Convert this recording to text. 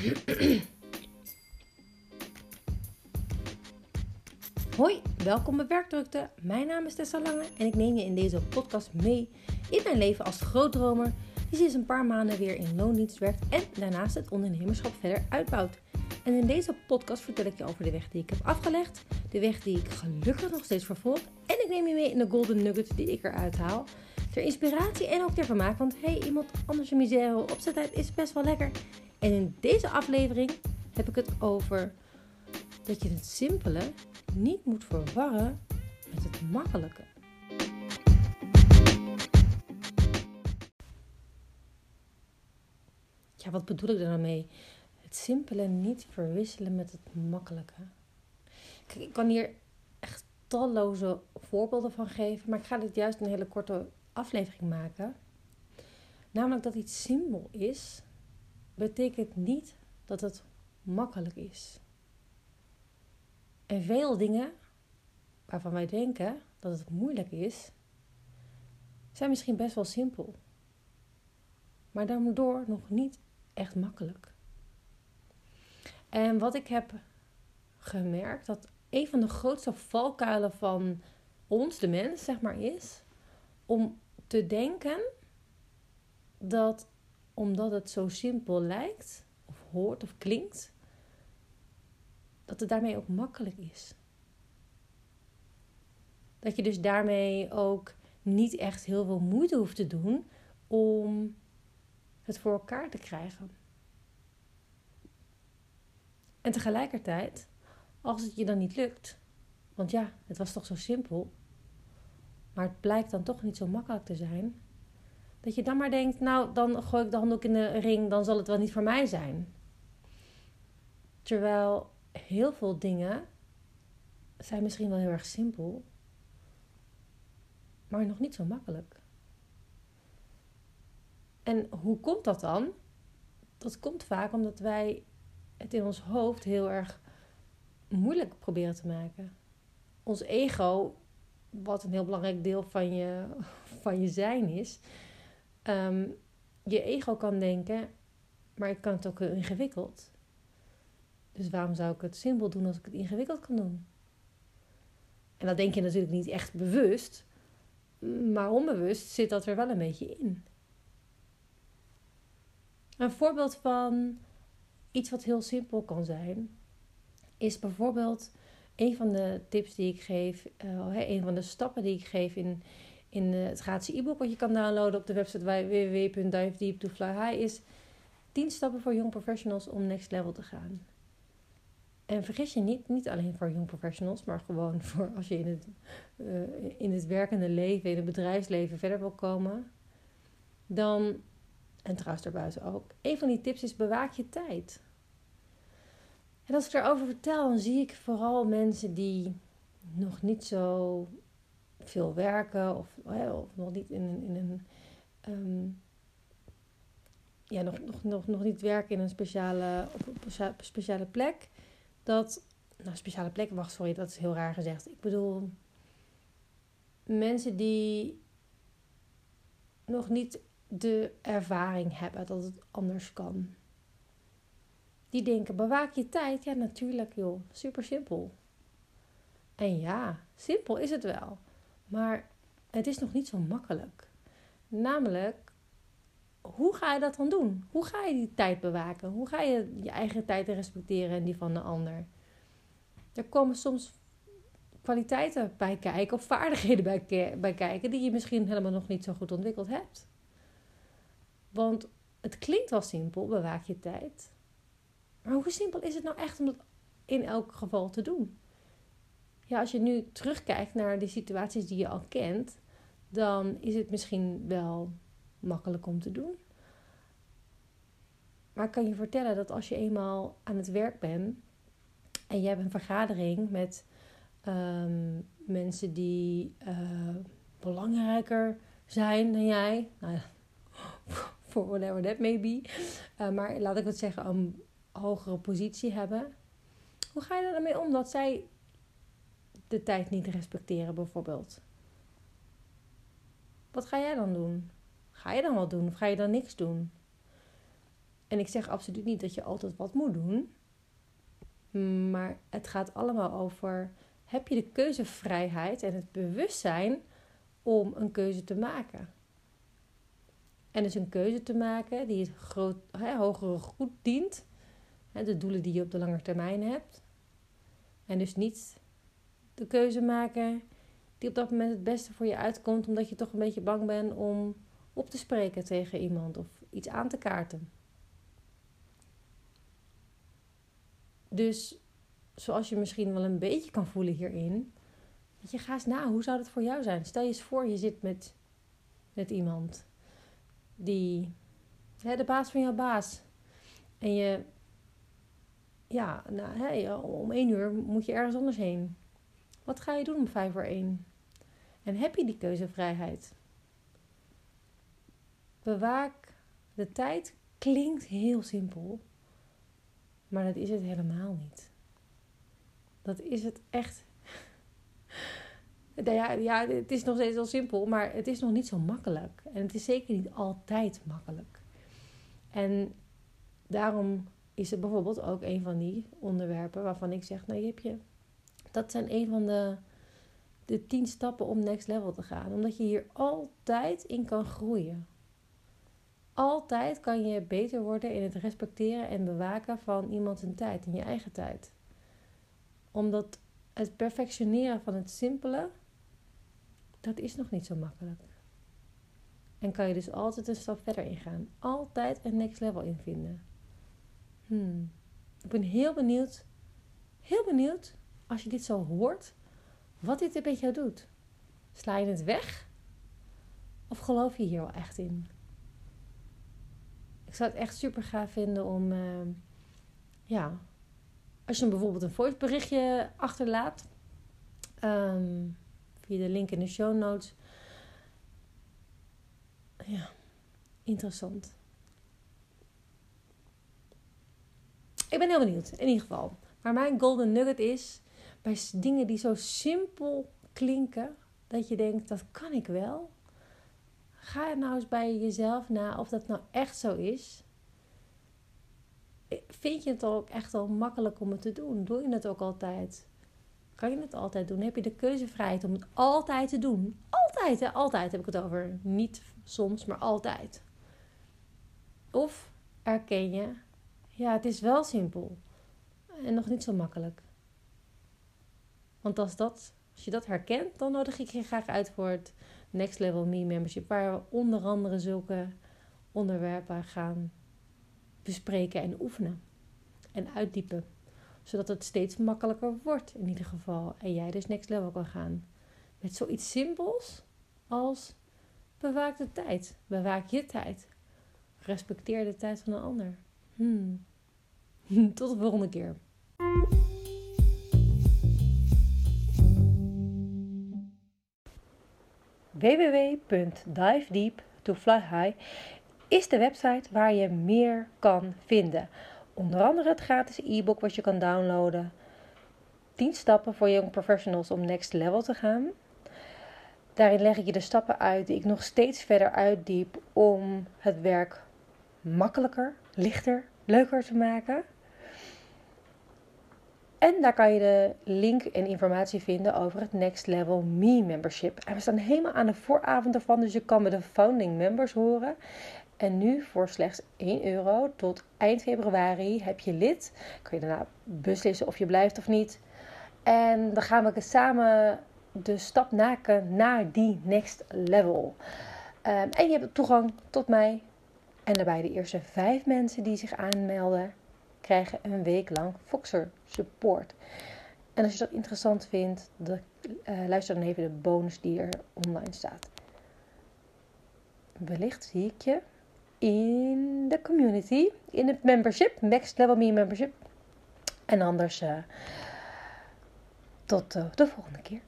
Hoi, welkom bij Werkdrukte. Mijn naam is Tessa Lange en ik neem je in deze podcast mee in mijn leven als grootdromer die sinds een paar maanden weer in loondienst werkt en daarnaast het ondernemerschap verder uitbouwt. En in deze podcast vertel ik je over de weg die ik heb afgelegd, de weg die ik gelukkig nog steeds vervolg en ik neem je mee in de golden nuggets die ik eruit haal. Ter inspiratie en ook ter vermaak, want hey, iemand anders een misère opzettijd is best wel lekker. En in deze aflevering heb ik het over dat je het simpele niet moet verwarren met het makkelijke. Ja, wat bedoel ik daar nou mee? Het simpele niet verwisselen met het makkelijke. Kijk, ik kan hier echt talloze voorbeelden van geven, maar ik ga dit juist een hele korte aflevering maken. Namelijk dat iets simpel is, betekent niet dat het makkelijk is. En veel dingen waarvan wij denken dat het moeilijk is, zijn misschien best wel simpel. Maar daardoor nog niet echt makkelijk. En wat ik heb gemerkt, dat een van de grootste valkuilen van ons, de mens, zeg maar, is om te denken dat omdat het zo simpel lijkt, of hoort of klinkt, dat het daarmee ook makkelijk is. Dat je dus daarmee ook niet echt heel veel moeite hoeft te doen om het voor elkaar te krijgen. En tegelijkertijd, als het je dan niet lukt, want ja, het was toch zo simpel, maar het blijkt dan toch niet zo makkelijk te zijn, dat je dan maar denkt, nou, dan gooi ik de handdoek in de ring, dan zal het wel niet voor mij zijn. Terwijl heel veel dingen zijn misschien wel heel erg simpel, maar nog niet zo makkelijk. En hoe komt dat dan? Dat komt vaak omdat wij het in ons hoofd heel erg moeilijk proberen te maken. Ons ego, wat een heel belangrijk deel van je, van je zijn is, um, je ego kan denken, maar ik kan het ook heel ingewikkeld. Dus waarom zou ik het simpel doen als ik het ingewikkeld kan doen? En dat denk je natuurlijk niet echt bewust, maar onbewust zit dat er wel een beetje in. Een voorbeeld van iets wat heel simpel kan zijn, is bijvoorbeeld een van de tips die ik geef, uh, een van de stappen die ik geef in, in het gratis e-book wat je kan downloaden op de website www.divedeep2flyhigh is 10 stappen voor young professionals om next level te gaan. En vergis je niet, niet alleen voor young professionals, maar gewoon voor als je in het, uh, in het werkende leven, in het bedrijfsleven verder wil komen. Dan, en trouwens daarbuiten ook, een van die tips is bewaak je tijd. En als ik daarover vertel, dan zie ik vooral mensen die nog niet zo veel werken of, of nog niet in een, um, ja, nog, nog, nog, nog niet werken in een speciale, speciale plek. Dat, nou, speciale plek, wacht, sorry, dat is heel raar gezegd. Ik bedoel, mensen die nog niet de ervaring hebben dat het anders kan. Die denken, bewaak je tijd? Ja, natuurlijk joh, super simpel. En ja, simpel is het wel. Maar het is nog niet zo makkelijk. Namelijk, hoe ga je dat dan doen? Hoe ga je die tijd bewaken? Hoe ga je je eigen tijd respecteren en die van de ander? Er komen soms kwaliteiten bij kijken of vaardigheden bij, bij kijken die je misschien helemaal nog niet zo goed ontwikkeld hebt. Want het klinkt wel simpel, bewaak je tijd. Maar hoe simpel is het nou echt om dat in elk geval te doen? Ja, als je nu terugkijkt naar de situaties die je al kent, dan is het misschien wel makkelijk om te doen. Maar ik kan je vertellen dat als je eenmaal aan het werk bent en je hebt een vergadering met um, mensen die uh, belangrijker zijn dan jij, nou for whatever that may be, uh, maar laat ik het zeggen, een hogere positie hebben. Hoe ga je er dan mee om dat zij de tijd niet respecteren, bijvoorbeeld? Wat ga jij dan doen? Ga je dan wat doen of ga je dan niks doen? En ik zeg absoluut niet dat je altijd wat moet doen. Maar het gaat allemaal over: heb je de keuzevrijheid en het bewustzijn om een keuze te maken? En dus een keuze te maken die het groot, hè, hogere goed dient. De doelen die je op de lange termijn hebt. En dus niet de keuze maken die op dat moment het beste voor je uitkomt, omdat je toch een beetje bang bent om op te spreken tegen iemand of iets aan te kaarten. Dus zoals je misschien wel een beetje kan voelen hierin, je, ga eens na, hoe zou dat voor jou zijn? Stel je eens voor, je zit met, met iemand die, hè, de baas van jouw baas. En je, ja, nou, hè, om één uur moet je ergens anders heen. Wat ga je doen om vijf voor één? En heb je die keuzevrijheid? Bewaak de tijd klinkt heel simpel, maar dat is het helemaal niet. Dat is het echt. Ja, ja, het is nog steeds heel simpel, maar het is nog niet zo makkelijk. En het is zeker niet altijd makkelijk. En daarom is het bijvoorbeeld ook een van die onderwerpen waarvan ik zeg: Nou, je je. Dat zijn een van de de 10 stappen om next level te gaan. Omdat je hier altijd in kan groeien. Altijd kan je beter worden in het respecteren en bewaken van iemand zijn tijd, in je eigen tijd. Omdat het perfectioneren van het simpele, dat is nog niet zo makkelijk. En kan je dus altijd een stap verder ingaan. Altijd een next level in vinden. Hmm. Ik ben heel benieuwd, heel benieuwd als je dit zo hoort wat dit met jou doet. Sla je het weg? Of geloof je hier wel echt in? Ik zou het echt super gaaf vinden om, uh, ja, als je bijvoorbeeld een voiceberichtje achterlaat, um, via de link in de show notes. Ja, interessant. Ik ben heel benieuwd, in ieder geval. Maar mijn golden nugget is bij dingen die zo simpel klinken, dat je denkt, dat kan ik wel. Ga nou eens bij jezelf na of dat nou echt zo is. Vind je het ook echt al makkelijk om het te doen? Doe je het ook altijd? Kan je het altijd doen? Heb je de keuzevrijheid om het altijd te doen? Altijd, hè? Altijd heb ik het over. Niet soms, maar altijd. Of erken je, ja, het is wel simpel en nog niet zo makkelijk. Want als, dat, als je dat herkent, dan nodig ik je graag uit voor het Next Level Me Membership, waar we onder andere zulke onderwerpen gaan bespreken en oefenen en uitdiepen. Zodat het steeds makkelijker wordt in ieder geval. En jij dus next level kan gaan. Met zoiets simpels als bewaak de tijd. Bewaak je tijd. Respecteer de tijd van een ander. Hmm. Tot de volgende keer. www.divedeep2flyhigh is de website waar je meer kan vinden. Onder andere het gratis e-book wat je kan downloaden. 10 stappen voor young professionals om next level te gaan. Daarin leg ik je de stappen uit die ik nog steeds verder uitdiep om het werk makkelijker, lichter, leuker te maken. En daar kan je de link en informatie vinden over het Next Level Me membership. En we staan helemaal aan de vooravond ervan, dus je kan met de founding members horen. En nu voor slechts 1 euro tot eind februari heb je lid. Kun je daarna beslissen of je blijft of niet. En dan gaan we samen de stap maken naar die next level. Um, en je hebt toegang tot mij. En daarbij de eerste vijf mensen die zich aanmelden krijgen een week lang Foxer support. En als je dat interessant vindt, de, uh, luister dan even de bonus die er online staat. Wellicht zie ik je in de community, in het membership, Next Level Me membership. En anders uh, tot uh, de volgende keer.